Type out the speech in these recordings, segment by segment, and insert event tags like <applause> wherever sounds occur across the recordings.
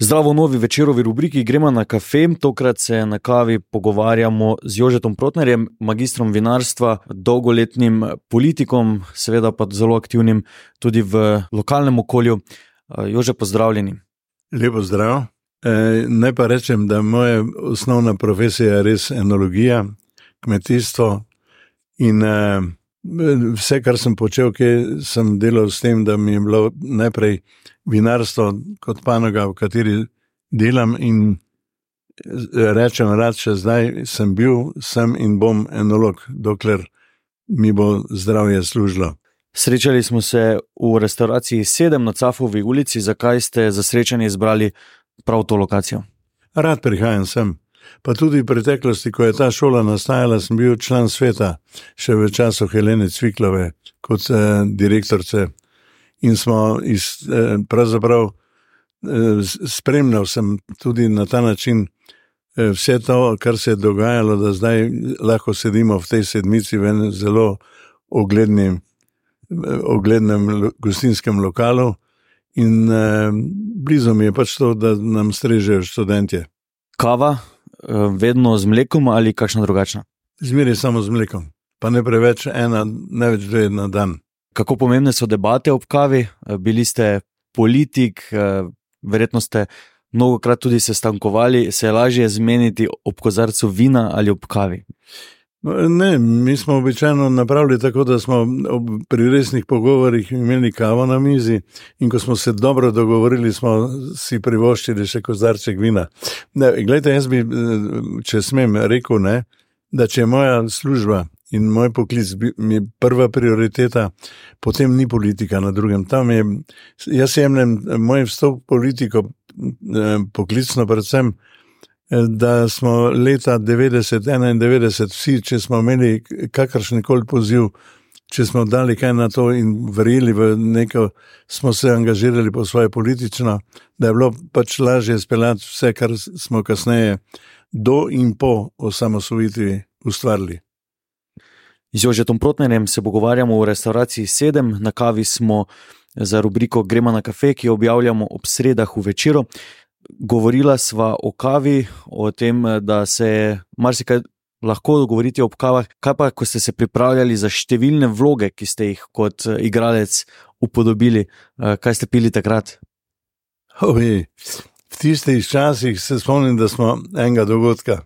Zdravo, novi večerovi rubriki gremo na kafe. Tokrat se na kavi pogovarjamo z Jožetom Protnerjem, magistrom vinarstva, dolgoletnim politikom, seveda pa zelo aktivnim tudi v lokalnem okolju. Jože, pozdravljeni. Lepo zdrav. E, naj pa rečem, da moja osnovna profesija je res enologija, kmetijstvo in e, vse, kar sem počel, sem delal s tem, da mi je bilo najprej vinarstvo kot panoga, v kateri delam in rečem, da še zdaj sem bil, sem in bom enolog, dokler mi bo zdravje služilo. Srečali smo se v restavraciji Sedem na Cafovi ulici. Zakaj ste za srečanje izbrali prav to lokacijo? Rad prihajam sem. Pa tudi v preteklosti, ko je ta šola nastajala, sem bil član sveta, še v času Helene Cviklove, kot eh, direktorice. In smo iz, eh, pravzaprav eh, spremljal sem tudi na ta način eh, vse to, kar se je dogajalo, da zdaj lahko sedimo v tej sedmici v enem zelo oglednem, eh, oglednem gostinskem lokalu. In eh, blizu mi je pač to, da nam strežejo študentje. Kava, vedno z mlekom ali kakšno drugačno? Zmeraj samo z mlekom, pa ne preveč, ena, največ dve na dan. Kako pomembne so debate ob kavi? Eh, bili ste politik, eh, verjetno ste mnogokrat tudi sestankovali, se je lažje zmeniti ob kozarcu vina ali ob kavi. Ne, mi smo običajno napravili tako, da smo pri resnih pogovorih imeli kavo na mizi in ko smo se dobro dogovorili, smo si privoščili še kozarček vina. Glede, jaz bi, če smem, rekel, ne, da če je moja služba in moj poklic mi prva prioriteta, potem ni politika na drugem. Tam je, jaz jemljem moj vstop v politiko, eh, poklicno predvsem da smo leta 90-91, vsi, če smo imeli kakršen koli poziv, če smo dali kaj na to in verjeli v neko, smo se angažirali po svoje politično, da je bilo pač lažje speljati vse, kar smo kasneje, do in po osamosvojitvi ustvarili. Z Jožetom Protnerjem se pogovarjamo v restavraciji Sedem, na kavi smo za rubriko Gremo na kafe, ki jo objavljamo ob sredah v večeru govorila sva o kavi, o tem, da se marsikaj lahko govoriti o kavah. Kaj pa, ko ste se pripravljali za številne vloge, ki ste jih kot eh, igralec upodobili, eh, kaj ste pili takrat? Oj, v tistih časih se spomnim, da smo enega dogodka.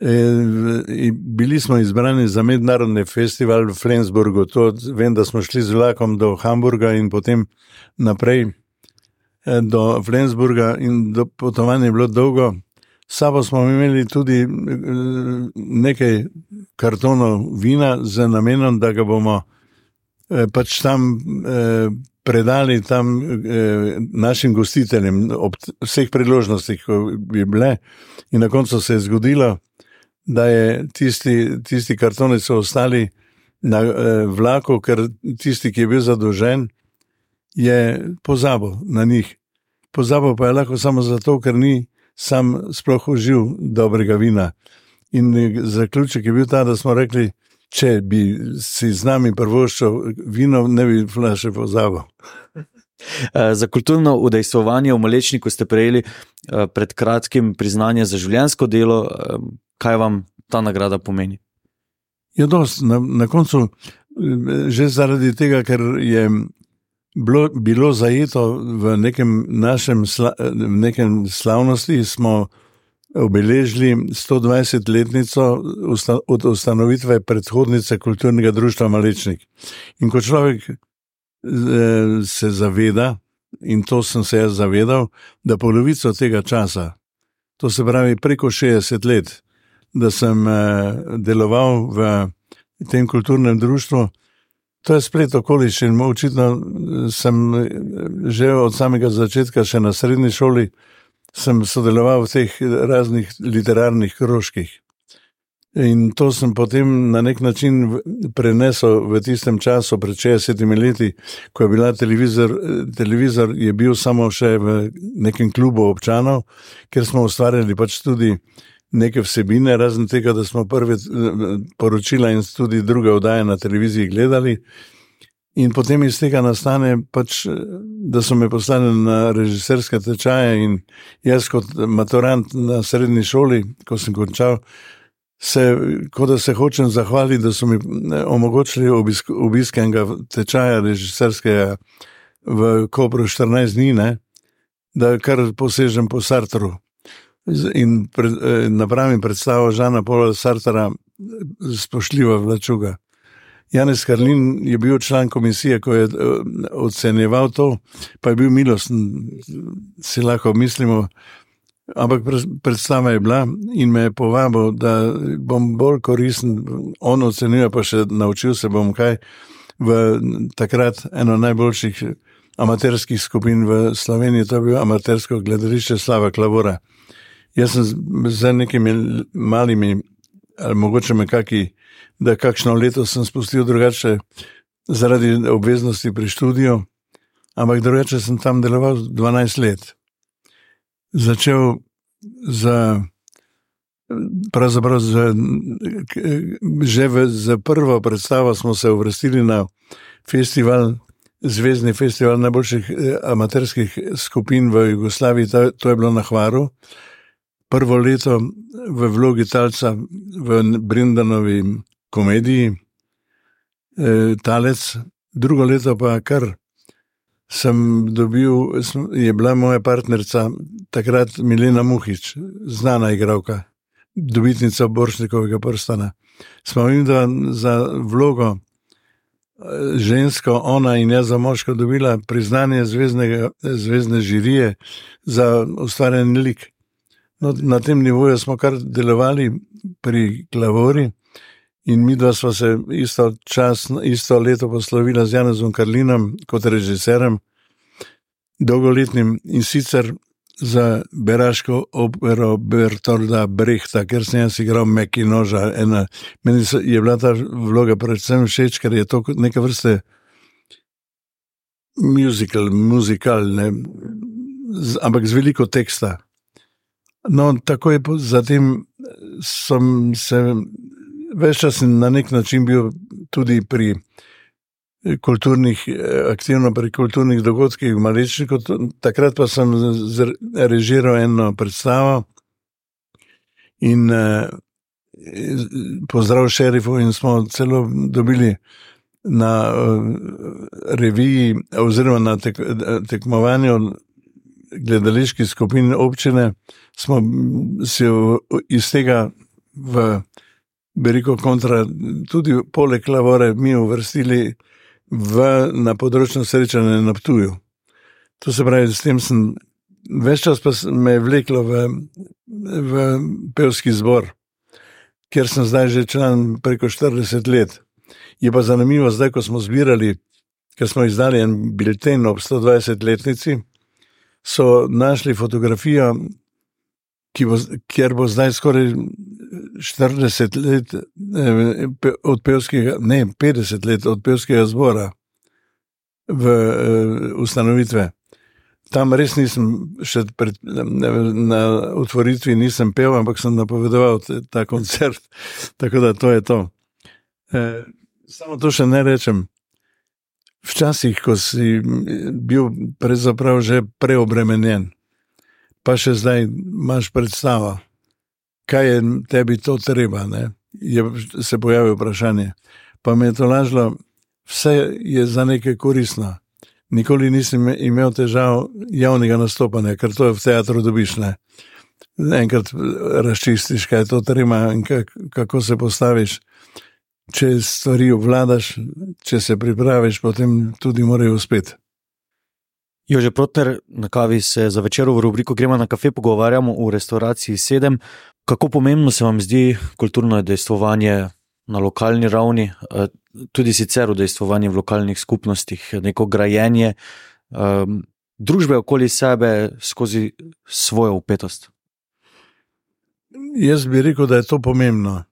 E, bili smo izbrani za mednarodni festival v Flensburgu. To, vem, da smo šli z vlakom do Hamburga in potem naprej. Eh, do Flensburga in do potovanja je bilo dolgo. Sabo smo imeli tudi eh, nekaj kartonov vina z namenom, da ga bomo eh, pač tam predali tam našim gostiteljem ob vseh priložnostih, ko bi bile. In na koncu se je zgodilo, da je tisti, tisti kartoni so ostali na vlaku, ker tisti, ki je bil zadolžen, je pozabil na njih. Pozabil pa je lahko samo zato, ker ni sam sploh užil dobrega vina. In zaključek je bil ta, da smo rekli, če bi si z nami prvoščil vino, ne bi flaše pozabil. <laughs> Eh, za kulturno udejstvovanje v Malečniku ste prejeli eh, pred kratkim priznanje za življensko delo. Eh, kaj vam ta nagrada pomeni? Je ja, dost. Na, na koncu, že zaradi tega, ker je bilo, bilo zajeto v nekem našem sla, v nekem slavnosti, smo obeležili 120-letnico od ustanovitve predhodnice kulturnega društva Malečnik. In ko človek eh, se zaveda, in to sem se jaz zavedal, da polovico tega časa, to se pravi preko 60 let, da sem eh, deloval v tem kulturnem društvu, To je splet okoliščin. Očitno eh, sem eh, že od samega začetka, še na srednji šoli, sodeloval v teh raznih literarnih krožkih. In to sem potem na nek način prenesel v tistem času, pred 60 leti, ko je bila televizor, televizor je bil samo še v nekem klubu občanov, ker smo ustvarjali pač tudi neke vsebine, razen tega, da smo prve eh, poročila in tudi druge oddaje na televiziji gledali. In potem iz tega nastane, pač, da so me poslali na režiserske tečaje. In jaz, kot maturant na srednji šoli, ko sem končal, se, kot da se hočem zahvaliti, da so mi omogočili obisk, obisk enega tečaja režiserskega v Kopru 14 dni, ne, da kar posežem po Sartru. In pred, napravim predstavo Žana Paula Sartra, spoštljiva vlačuga. Janez Karlin je bil član komisije, ko je ocenjeval to, pa je bil milosten, si lahko mislimo. Ampak predstava je bila in me je povabil, da bom bolj koristen. On ocenjuje, pa še naučil se bom kaj. V takrat eno najboljših amaterskih skupin v Sloveniji, to je bilo amatersko gledališče Slava Klavora. Jaz sem z nekimi malimi, ali mogoče me kaki da kakšno leto sem spustil drugače zaradi obveznosti pri študiju, ampak drugače sem tam deloval 12 let. Začel za. Pravzaprav za, že v, za prvo predstavo smo se uvrstili na festival, Zvezdni festival najboljših eh, amaterskih skupin v Jugoslaviji, to, to je bilo na Hvaru. Prvo leto v vlogi talca v Brindanovi komediji, e, talec, drugo leto pa kar sem dobil, je bila moja partnerica, takrat Milena Muhič, znana igralka, dobitnica Boršnikovega prstana. Smo da za vlogo e, žensko, ona in jaz za moško, dobila priznanje zvezdne žirije za ustvarjanje lik. No, na tem nivoju smo kar delovali pri Klavori. In mi dva smo se isto, čas, isto leto poslovila z Janezom Karlinom kot režiserem, dolgoletnim in sicer za Beraško opero Bertolda Brehta, ker sem jaz igral Meki noža. Ena, meni je bila ta vloga predvsem všeč, ker je to neka vrste muzikal, muzikal, ne, z, ampak z veliko teksta. No, tako je zatem sem se Ves čas sem na nek način bil tudi pri kulturnih, aktivno pri kulturnih dogodkih v Malečniku. Takrat pa sem režiral eno predstavo in eh, pozdrav šerifu in smo celo dobili na eh, reviji oziroma na tek, tekmovanju gledaliških skupin občine, smo se iz tega v rekel, kontra, tudi poleg Lavore, mi uvrstili v, na področju srečanja na Ptuju. To se pravi, s tem sem več čas pa me vleklo v, v pevski zbor, kjer sem zdaj že član preko 40 let. Je pa zanimivo, zdaj, ko smo zbirali, ker smo izdali en bilten ob 120-letnici, so našli fotografijo, bo, kjer bo zdaj skoraj 40 let eh, od pevskega, ne 50 let od pevskega zbora v uh, ustanovitve. Tam res nisem še pred, na otvoritvi nisem pel, ampak sem napovedoval ta koncert. <laughs> Tako da to je to. E, samo to še ne rečem. Včasih, ko si bil že preobremenjen, pa še zdaj imaš predstavo kaj je tebi to treba, ne? je se pojavilo vprašanje. Pa me je to lažlo, vse je za nekaj koristno. Nikoli nisem imel težav javnega nastopanja, ker to je v teatru dobiš. Ne? Enkrat razčistiš, kaj to treba in kako se postaviš. Če stvari obvladaš, če se pripraviš, potem tudi morajo uspeti. Jože Protner, na kavi se za večer v rubriku Gremo na kafe pogovarjamo o restauraciji 7. Kako pomembno se vam zdi kulturno dejstvovanje na lokalni ravni, eh, tudi sicer dejstvovanje v lokalnih skupnostih, neko grajenje um, družbe okoli sebe skozi svojo upetost? Jaz bi rekel, da je to pomembno.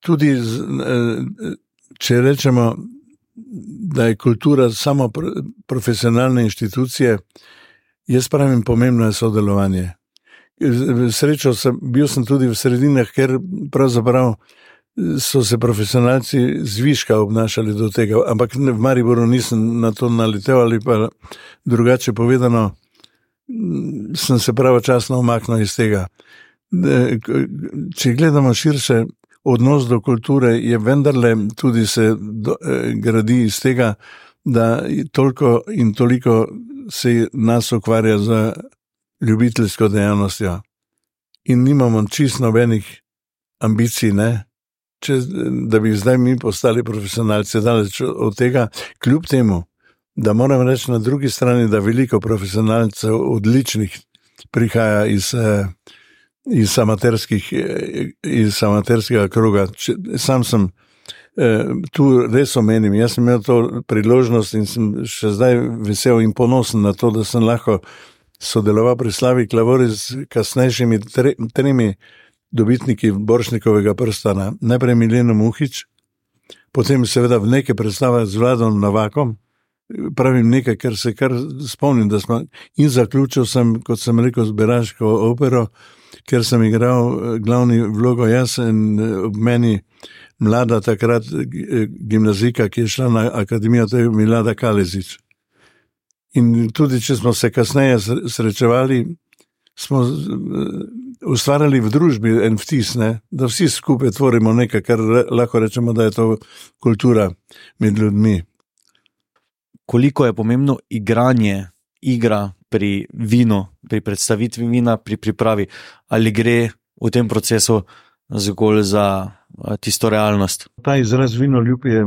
Tudi, eh, če rečemo, da je kultura samo profesionalne inštitucije, jaz pravim, pomembno je sodelovanje. Srečo sem, bil sem tudi v sredinah, ker pravzaprav so se profesionalci zviška obnašali do tega, ampak v Mariboru nisem na to naletel ali pa drugače povedano, sem se pravočasno omaknil iz tega. Če gledamo širše, odnos do kulture je vendarle tudi se do, eh, gradi iz tega, da toliko in toliko se nas ukvarja z ljubiteljsko dejavnostjo. In nimamo čist nobenih ambicij, ne? Če, da bi zdaj mi postali profesionalci, daleč od tega, kljub temu, da moram reči na drugi strani, da veliko profesionalcev odličnih prihaja iz, eh, iz, iz amaterskega kroga. Sam sem eh, tu res omenim, jaz sem imel to priložnost in sem še zdaj vesel in ponosen na to, da sem lahko sodeloval pri Slavi Klavori z kasnejšimi tremi dobitniki Boršnikovega prstana. Najprej Mileno Muhič, potem seveda v neke predstave z Vladom Navakom, pravim nekaj, kar se kar spomnim, smo in zaključil sem, kot sem rekel, z Beraško opero, ker sem igral eh, glavni vlogo jaz in eh, ob meni mlada takrat eh, gimnazika, ki je šla na akademijo, to je Milada Kalezič. In tudi, če smo se kasneje srečevali, smo ustvarjali v družbi en vtis, ne? da vsi skupaj tvorimo nekaj, kar lahko rečemo, da je to kultura med ljudmi koliko je pomembno igranje, igra pri vinu, pri predstavitvi vina, pri pripravi, ali gre v tem procesu zgolj za tisto realnost. Ta izraz vino ljub je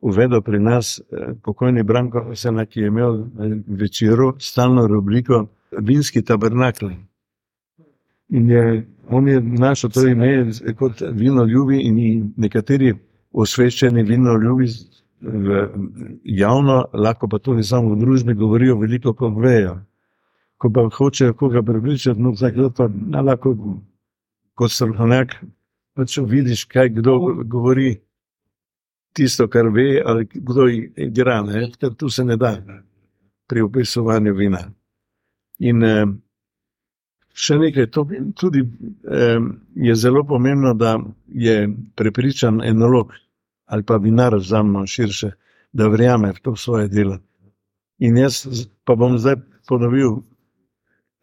uvedel pri nas eh, pokojni Branko Sena, ki je imel eh, večero, stalno rubriko Vinski tabernakl. In je, on je našel to ime kot vino ljubi in nekateri osveščeni vino ljubi javno, lahko pa tudi samo v družbi govorijo veliko, ko vejo. Ko pa hočejo koga prepričati, no, zdaj pa na lahko, kot strokovnjak, pa če vidiš, kaj kdo govori, tisto, kar ve, ali kdo igra, ne, ker tu se ne da pri opisovanju vina. In eh, še nekaj, to tudi eh, je zelo pomembno, da je prepričan enolog, ali pa vinar za mno širše, da verjame v to svoje delo. In jaz pa bom zdaj ponovil,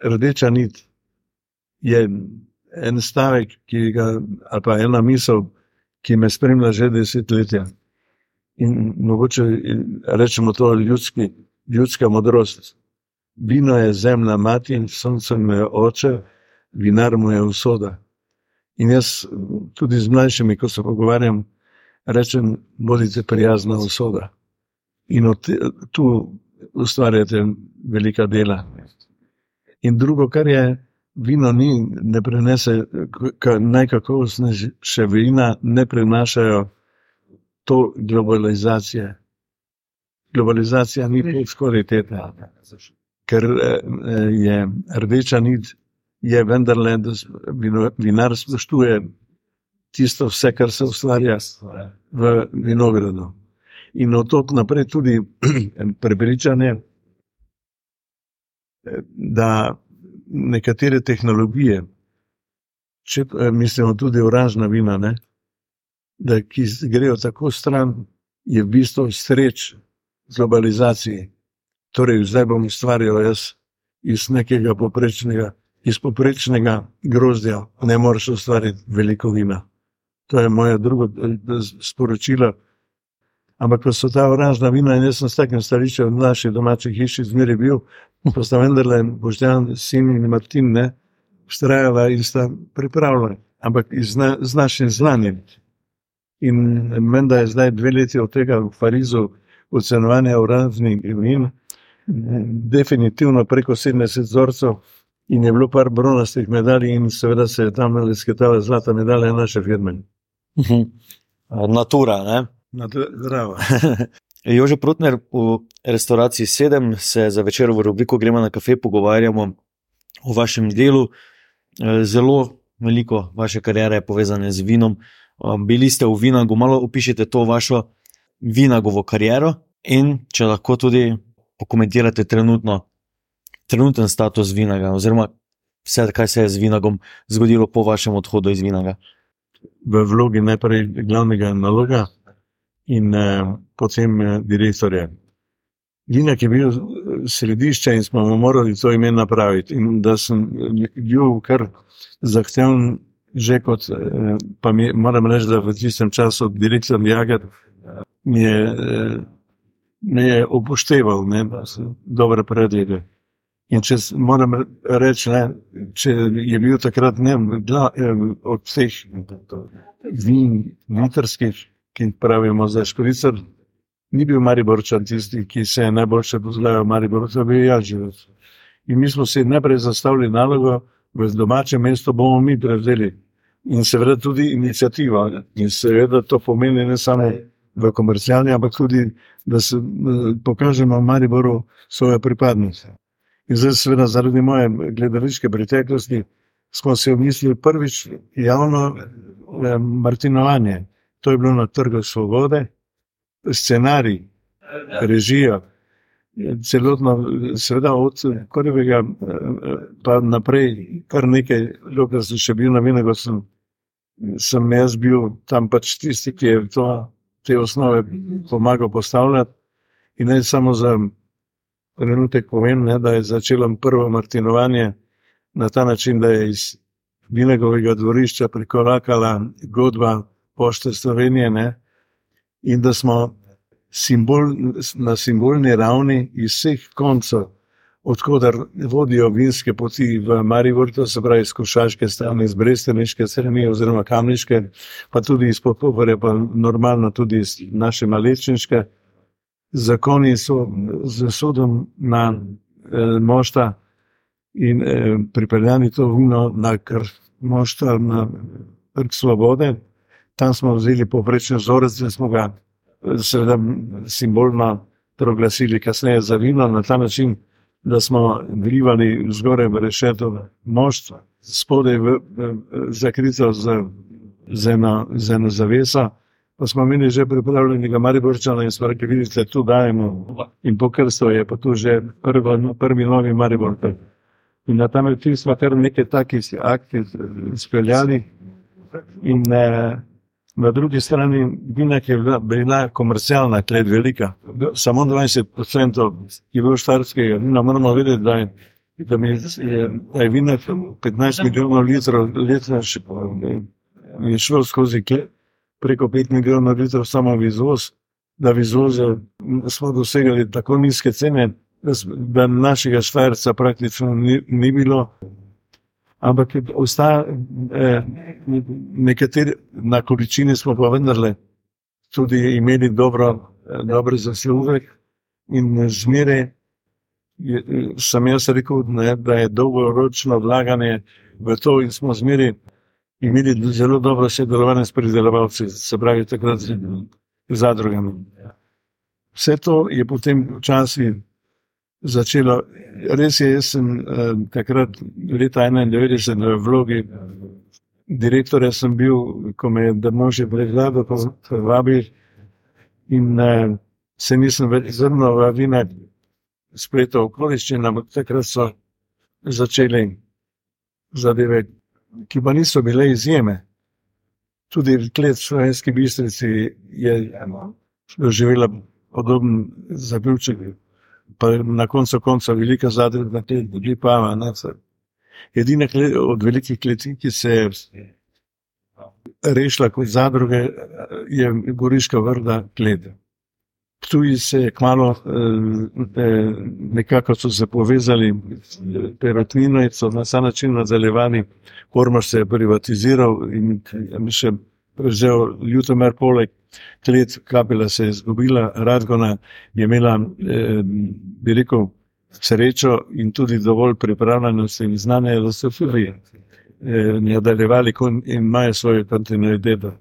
rdeča nit je en stavek, ga, ali pa ena misel, ki me spremlja že desetletja. In mogoče rečemo to ljudski, ljudska modrost. Vino je zemlja mati in sonce mu je oče, vinar mu je usoda. In jaz tudi z mlajšimi, ko se pogovarjam, rečem, bodite prijazna usoda. In od, tu ustvarjate velika dela. In drugo, kar je vino, ni, ne prenese, najkakovostnejše vina ne prenašajo to globalizacije. Globalizacija ni pot kvalitete, ker eh, je rdeča nit, je vendarle, da vinar spoštuje tisto, vse, kar se ustvarja v vinogradu. In od tod naprej tudi <clears throat> prepričanje, da nekatere tehnologije, če mislimo tudi oranžna vina, ne, da ki grejo tako stran, je v bistvu sreč globalizaciji. Torej, zdaj bom ustvarjal jaz iz nekega poprečnega, iz poprečnega grozdja, ne moreš ustvariti veliko vina. To je moje drugo eh, sporočilo. Ampak, ko so ta oranžna vina, in jaz sem s takim stališčem v naši domači hiši zmeraj bil, <laughs> pa sta vendarle Božjan, sin in Martin, ne, vztrajala in sta pripravljala, ampak na, z našim znanjem. In menda je zdaj dve leti od tega v Parizu ocenovanja oranžnih vin, definitivno preko 70 vzorcev in je bilo par bronastih medalj in seveda se je tam lesketala zlata medalja naše firme. Mhm. Natura. Ne? Zdravo. <laughs> Jože Protner, v restauraciji sedem se za večer v rubriku Gremo na kafe pogovarjamo o vašem delu. Zelo veliko vaše karijere je povezane z vinom. Bili ste v Vinagu, malo opišite to vašo Vinagovo kariero in če lahko tudi pokomentirate trenutno, trenuten status Vinaga, oziroma vse, kaj se je z Vinagom zgodilo po vašem odhodu iz Vinaga. V vlogi najprej glavnega naloga in eh, potem eh, direktorja. Vinak je bil središče in smo morali to ime napraviti. In da sem bil kar zahteven, že kot, eh, pa mi, moram reči, da v tistem času direktor Jager mi je, eh, mi je upošteval ne, dobre predloge. In če moram reči, ne, če je bil takrat ne, da, eh, od vseh vin, vitrskih, ki jih pravimo za škoricer, ni bil Mariborčan tisti, ki se je najboljše poznal v Mariboru, to bil jaz živel. In mi smo si najprej zastavili nalogo, v domačem mestu bomo mi prevzeli in seveda tudi inicijativo. In seveda to pomeni ne samo v komercialni, ampak tudi, da se pokažemo v Mariboru svoje pripadnosti. In zdaj, seveda, zaradi moje gledališke preteklosti, smo se omislili prvič javno eh, martinovanje. To je bilo na Trgu Svobode, scenarij, režija, celotno, seveda od prvega pa naprej, kar nekaj, dokler sem še bil na Vinego, sem, sem jaz bil tam pač tisti, ki je to, te osnove pomagal postavljati. In ne samo za trenutek povem, ne, da je začelo prvo martinovanje na ta način, da je iz Vinegovega dvorišča prikorakala godba pošte Slovenije ne, in da smo simbol, na simbolni ravni iz vseh koncev, odkudar vodijo vinske poti v Maribor, to se pravi iz Košaške strani, iz Bresteniške strani oziroma Kamniške, pa tudi iz Popovore, pa normalno tudi iz naše Malečniške. Zakoni so z sodom na eh, mošta in eh, pripeljani to vino na kar mošta na Trg Svobode. Tam smo vzeli poprečne vzorec, da smo ga seveda simbolno proglasili kasneje za vino na ta način, da smo vlivali zgoraj v rešeto mošt, spodaj v, v, zakrito z, z, eno, z eno zaveso. Pa smo imeli že pripravljenega Mariborčana in smo rekli, vidite, tu dajemo in po krstu je pa tu že prvo, prvi novi Maribor. In na ta način smo kar nekaj takih akcij speljali in eh, Na drugi strani, Binek je bila, bila komercialna, kled velika. Samo 20% je bilo štarskega. No, moramo vedeti, da je, da je, da je Binek 15 milijonov litrov letno še je šel skozi kled, preko 5 milijonov litrov samo v izvoz, da v izvozu smo dosegali tako nizke cene, da našega štarca praktično ni, ni bilo. Ampak ostaja eh, nekateri, na količini smo pa vendarle tudi imeli dobro, eh, dobro zaslužek in zmeraj sem jaz rekel, ne, da je dolgoročno vlaganje v to in smo zmeraj imeli zelo dobro sodelovanje s pridelovalci, se pravi takrat z zadrugami. Vse to je potem včasih začelo. Res je, jaz sem eh, takrat, leta 91, v vlogi direktorja, sem bil, ko me je Damože pregledal, pa vabil in eh, se nisem več zrnil v vina, spletov okoliščin, ampak takrat so začeli zadeve, ki pa niso bile izjeme. Tudi klet slovenski bistrici je doživela podoben zaključek pa na koncu konca velika zadruga, te ljudi pa ima. Edina od velikih kleti, ki se je rešila kot zadruge, je Goriška vrda klede. Tu se je kmalo, eh, nekako so se povezali, perotnino in so na ta način nadaljevali, Kormaš se je privatiziral in še prevzel Ljutomer poleg klet, kapela se je izgubila, Radgona je imela, eh, bi rekel, srečo in tudi dovolj pripravljenosti in znanje, da so tudi eh, nadaljevali in imajo svojo kontinuiteto.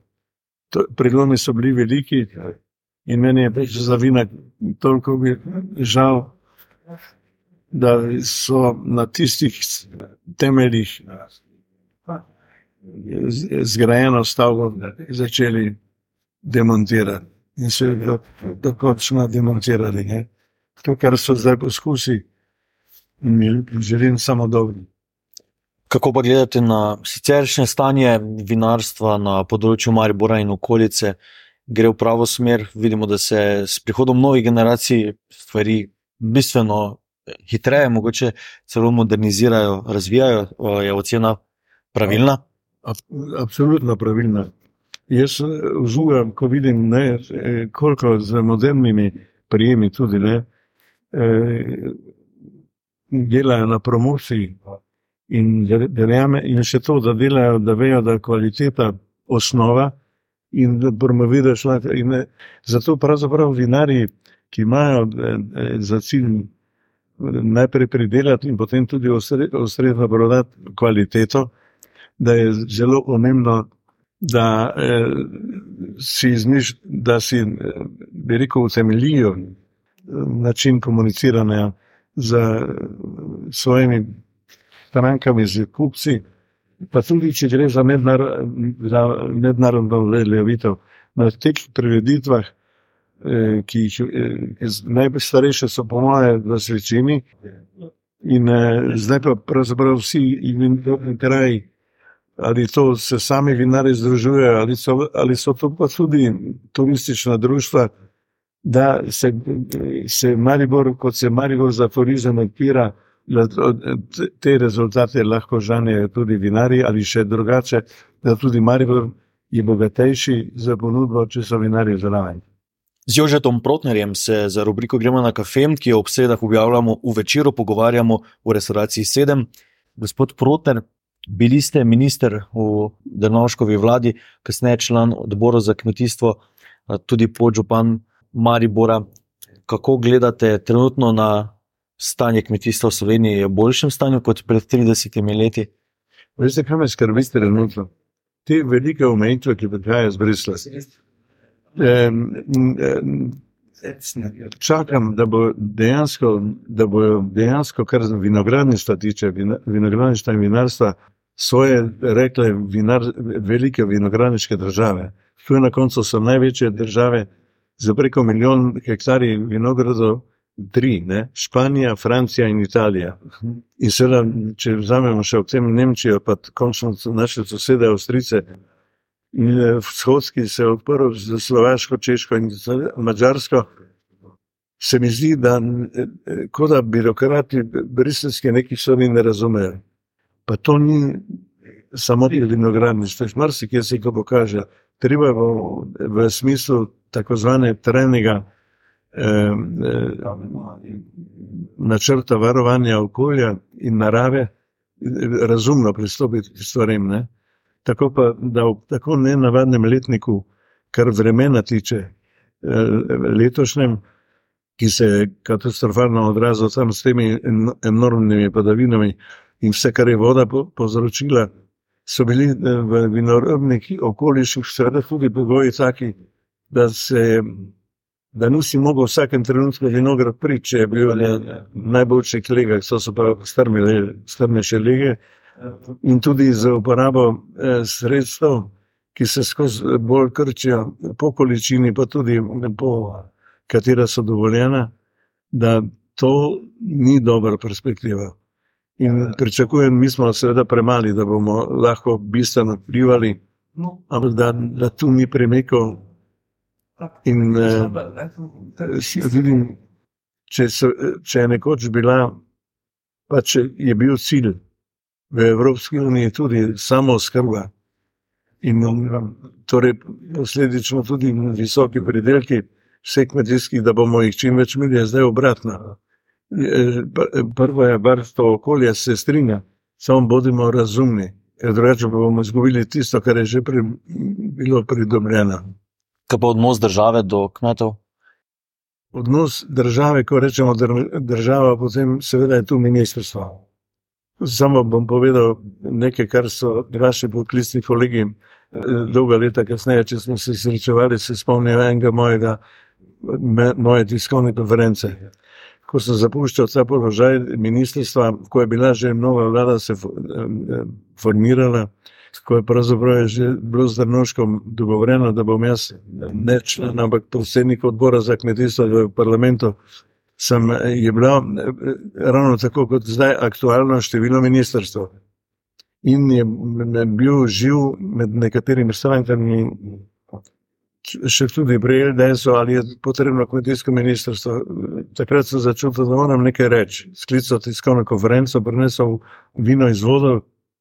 Prelomi so bili veliki in meni je pač za vina toliko žal, da so na tistih temeljih zgrajeno stavbo začeli demontirati. In se je dokončno demontirali. Ne? To, kar so zdaj poskusi, mi želim samo dobro. Kako pa gledate na siceršnje stanje vinarstva na področju Maribora in okolice? Gre v pravo smer, vidimo, da se s prihodom novih generacij stvari bistveno hitreje, mogoče celo modernizirajo, razvijajo. Je ocena pravilna? Absolutno pravilna. Jaz užujem, ko vidim, ne, koliko z modernimi prijemi tudi ne, delajo na promociji. In, in še to, da delajo, da vejo, da je kvaliteta osnova in da promovirajo šlake. Zato pravzaprav vinari, ki imajo za cilj najprej pridelati in potem tudi ustrezno prodati kvaliteto, da je zelo pomembno, da eh, si izmiš, da si, bi rekel, utemeljijo način komuniciranja z svojimi strankami, z kupci, pa tudi če gre za, mednar, za mednarodno levitev. Na teh prireditvah, eh, ki jih eh, najstarejše so, po moje, v Svečini, in eh, zdaj pa pravzaprav vsi imenovani kraji, ali to se sami vinari združujejo, ali, ali so to pa tudi turistična društva, da se, se Maribor, kot se Maribor za turizem odpira da te rezultate lahko žanjejo tudi vinari ali še drugače, da tudi Maribor je bogatejši za ponudbo, če so vinari zraven. Z Jožetom Protnerjem se za rubriko Gremo na kafe, ki jo ob sedah objavljamo v večeru, pogovarjamo o restauraciji 7. Gospod Protner, bili ste minister v Drnovškovi vladi, kasneje član odbora za kmetijstvo, tudi podžupan Maribora. Kako gledate trenutno na stanje kmetijstva v Sloveniji je v boljšem stanju kot pred 30 leti? Veste, kaj me skrbi trenutno? Te velike omejitve, ki prihajajo z Brusla. Čakam, da bo dejansko, da bo dejansko kar z vinogradništva tiče, vinogradništva in vinarstva, svoje rekle vinar, velike vinogradniške države. Tu na koncu so največje države za preko milijon hektarjev vinogradov, tri, ne? Španija, Francija in Italija. In seveda, če vzamemo še v tem Nemčijo, pa končno naše sosede Avstrice, in eh, vzhodski se je odprl za Slovaško, Češko in Mačarsko, se mi zdi, da eh, kot da birokrati briselski neki stvari ne razumejo. Pa to ni samo vinogradništvo, marsikaj se ko pokaže. Treba v, v smislu tako zvane trenega eh, načrta varovanja okolja in narave razumno pristopiti k stvarem. Ne? Tako pa, da v tako nenavadnem letniku, kar vremena tiče, eh, letošnjem, ki se je katastrofalno odrazil tam s temi enormnimi padavinami in vse, kar je voda povzročila, so bili eh, v vinorodnih okoliših, seveda tudi pogoji taki, da se je da nisi mogel v vsakem trenutku vinograd priti, če je bil na najboljših legah, so, so pa strmejše lege. In tudi za uporabo eh, sredstev, ki se skozi bolj krčijo po količini, pa tudi po katera so dovoljena, da to ni dobra perspektiva. In pričakujem, mi smo seveda premali, da bomo lahko bistveno vplivali, ampak da, da tu ni premikov In uh, vidim, če, so, če je nekoč bila, pa če je bil cilj v Evropski uniji tudi samo skrba in torej posledično tudi visoki pridelki vseh kmetijskih, da bomo jih čim več imeli, je zdaj obratno. Prvo je varstvo okolja, se strinja, samo bodimo razumni, ker drugače bomo izgubili tisto, kar je že pri, bilo pridobljeno. Kaj pa odnos države do kmetov? Odnos države, ko rečemo država, potem seveda je tu ministrstvo. Samo bom povedal nekaj, kar so vaši poklicni kolegi eh, dolga leta kasneje, če smo se srečevali, se spomnijo enega mojega, moje tiskovne konference. Ko sem zapuščal ta položaj ministrstva, ko je bila že nova vlada se eh, formirala, ko je pravzaprav že bilo z Drnoškom dogovorjeno, da bom jaz ne član, ampak predsednik odbora za kmetijstvo v parlamentu, sem je bilo eh, ravno tako kot zdaj aktualno število ministrstv. in je bil živ med nekaterimi strankami, še tudi pri LDS-u, ali je potrebno kmetijsko ministrstvo. Takrat sem začutil, da moram nekaj reči. Sklical tiskovno konferenco, prinesel vino iz vodo,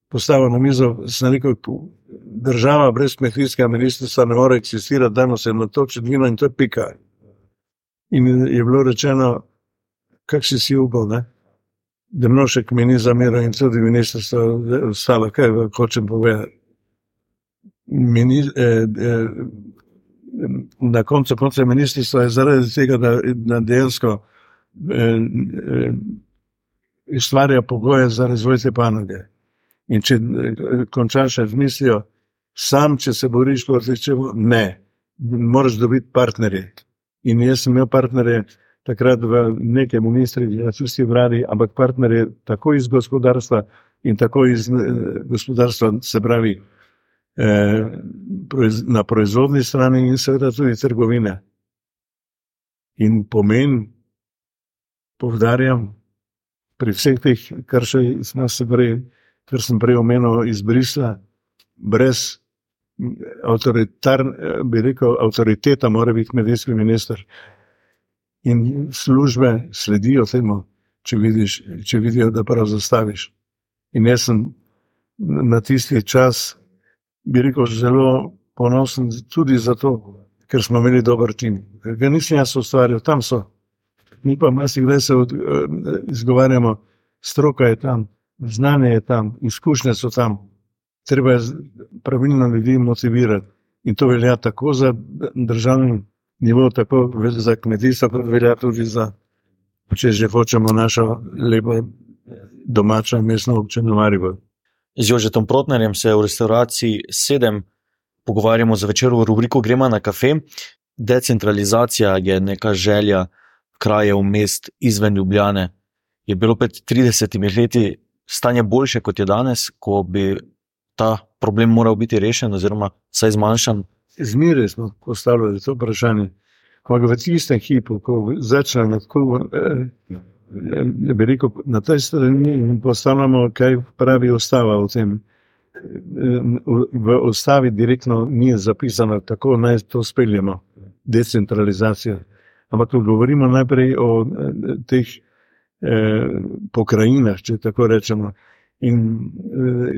postavil na mizo, sem rekel, država brez kmetijskega ministrstva ne more eksistirati, dajmo se natočiti vino in to je pika. In je bilo rečeno, kak si si upal, ne? Demnošek mi ni zamiral in tudi ministrstvo ostalo, kaj hočem povedati. Mini, eh, eh, na koncu konca ministrstva je zaradi tega, da, da dejansko eh, eh, ustvarja pogoje za razvoj te panoge. In če eh, končaš z mislijo, sam, če se boriš proti čemu, ne, moraš dobiti partnerje. In jaz sem imel partnerje takrat v nekaj ministrih, ja, vsi vladi, ampak partnerje tako iz gospodarstva in tako iz eh, gospodarstva, se pravi, eh, na proizvodni strani in seveda tudi trgovine. In pomen, povdarjam, pri vseh teh, kar, še, prej, kar sem prej omenil iz Brisa, brez avtoritar, bi rekel, avtoriteta mora biti medijski minister. In službe sledijo temu, če, vidiš, če vidijo, da prav zastaviš. In jaz sem na tisti čas, bi rekel, zelo ponosen tudi zato, ker smo imeli dober tim. Ga nisem jaz ustvaril, tam so. Mi pa marsikdaj se od, izgovarjamo, stroka je tam, znanje je tam, izkušnje so tam. Treba je pravilno ljudi motivirati. In to velja tako za državni nivo, tako za kmetijstvo, kot velja tudi za, če že hočemo, našo lepo domačo mestno občino Marijo. Z Jožetom Protnerjem se v restauraciji sedem pogovarjamo za večer v rubriku Gremo na kafe. Decentralizacija je neka želja krajev, mest izven Ljubljane. Je bilo pred 30 leti stanje boljše kot je danes, ko bi ta problem moral biti rešen, oziroma vsaj zmanjšan? Zmeraj smo postavljali to vprašanje. Ko v tistem hipu, ko začnemo tako. Eh, bi rekel, na tej strani postavljamo, kaj pravi ustava o tem. V ustavi direktno ni zapisano, kako naj to speljemo, decentralizacijo. Ampak govorimo najprej o teh eh, pokrajinah, če tako rečemo. In eh,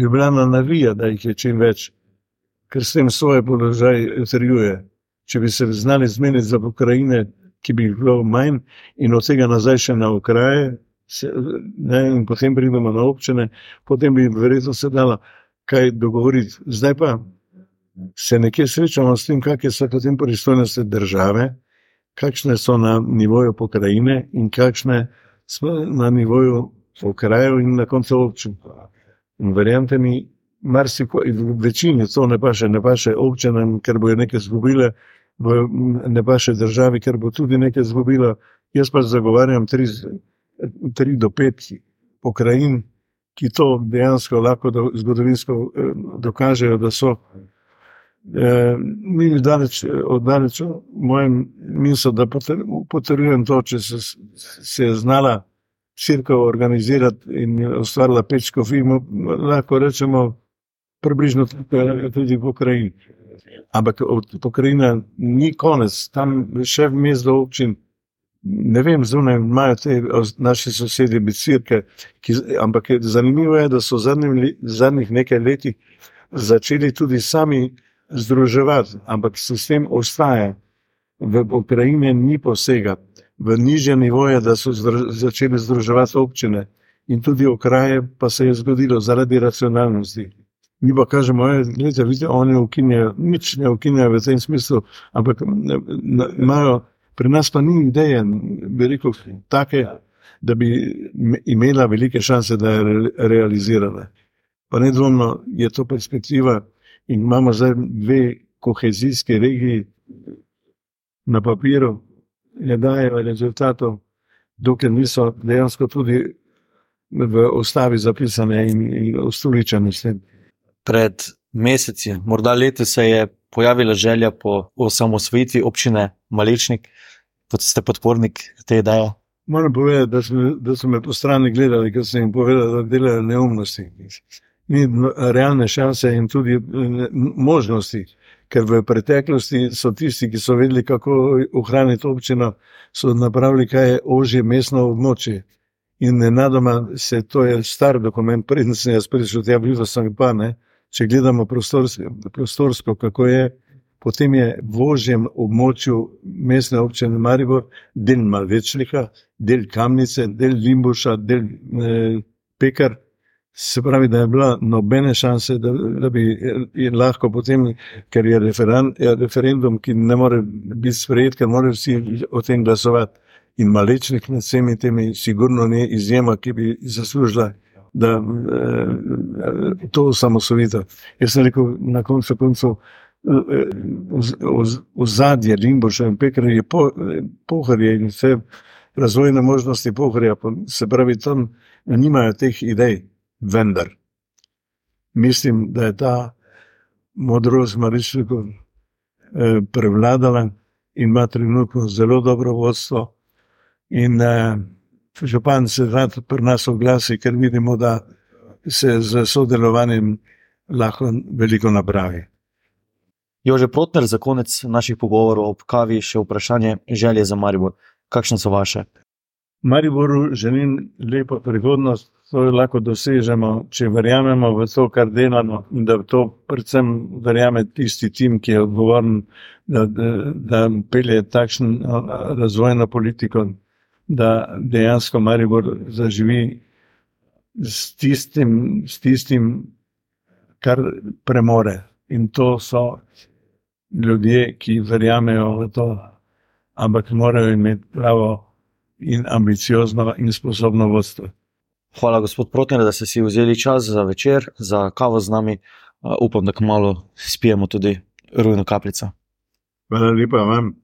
Ljubljana navija, da jih je čim več, ker s tem svoje položaje utrjuje. Če bi se znali zmeniti za pokrajine, ki bi jih bilo manj, in od tega nazaj še na okraje, se, ne, in potem pridemo na občine, potem bi verjetno se dalo kaj dogovoriti. Zdaj pa se nekje srečamo s tem, kakšne so potem pristojnosti države, kakšne so na nivoju pokrajine in kakšne so na nivoju okrajev in na koncu občin. In verjamete mi, marsiko, večini to ne pa še, ne pa še občinam, ker bojo nekaj zgubile v ne vaše državi, ker bo tudi nekaj izgubila. Jaz pa zagovarjam tri, tri do pet pokrajin, ki to dejansko lahko do, zgodovinsko eh, dokažejo, da so. Eh, mi daleč, oddaleč, mojem mislu, da potrjujem to, če se, se je znala crkva organizirati in ustvarila pečko lahko rečemo približno tudi v Ukrajini. Ampak pokrajina ni konec, tam še vmes do občin. Ne vem, zunaj imajo te naše sosedje bicirke, ki, ampak je zanimivo je, da so v zadnjih nekaj letih začeli tudi sami združevati, ampak sistem ostaje. V pokrajine ni posega, v nižje nivoje, da so zdru, začeli združevati občine in tudi okraje, pa se je zgodilo zaradi racionalnosti. Mi pa kažemo, da je oni ukinjajo, nič ne ukinjajo v tem smislu, ampak imajo, pri nas pa ni ideje, bi rekel, take, da bi imela velike šanse, da je realizirana. Pa nedvomno je to perspektiva in imamo zdaj dve kohezijske regiji na papiru, ne dajo rezultatov, dokler niso dejansko tudi v ustavi zapisane in, in ustoličene pred meseci, morda leti, se je pojavila želja po osamosvojitvi občine Malečnik, kot ste podpornik te ideje. Moram povedati, da so, da so me po strani gledali, ker sem jim povedal, da delajo neumnosti. Ni realne šanse in tudi možnosti. Ker v preteklosti so tisti, ki so vedeli, kako ohraniti občino, so napravili, kaj je ožje mestno območje. In nenadoma se to je star dokument, preden sem jaz prišel tja, blizu sem pa ne. Če gledamo prostorsko, prostorsko, kako je, potem je v ožjem območju mestne občine Maribor del Malvečnika, del Kamnice, del Limbuša, del eh, Pekar. Se pravi, da je bila nobene šanse, da, da bi lahko potem, ker je, referen, je referendum, ki ne more biti sprejet, ker morajo vsi o tem glasovati. In malečnik med vsemi temi, sigurno ni izjema, ki bi zaslužila, da eh, to osamosovitev. Jaz sem rekel na koncu koncev, v zadnje Limboša in Pekar je po, pohrje in vse razvojne možnosti pohrja, se pravi, tam nimajo teh idej vendar mislim, da je ta modrost Marišnikov eh, prevladala in ima trenutno zelo dobro vodstvo. In eh, župan se rad pri nas oglasi, ker vidimo, da se z sodelovanjem lahko veliko napravi. Jože Protner, za konec naših pogovorov ob kavi, še vprašanje želje za Maribor. Kakšne so vaše? Mariboru želim lepo prihodnost, to lahko dosežemo, če verjamemo v to, kar delamo in da to predvsem verjame tisti tim, ki je odgovoren, da, da, da pelje takšno razvojno politiko, da dejansko Maribor zaživi s tistim, s tistim, kar premore. In to so ljudje, ki verjamejo v to, ampak morajo imeti pravo in ambiciozno in sposobno vodstvo. Hvala, gospod Protner, da ste si vzeli čas za večer, za kavo z nami. Upam, da kmalo spijemo tudi rujno kapljico. Hvala lepa vam.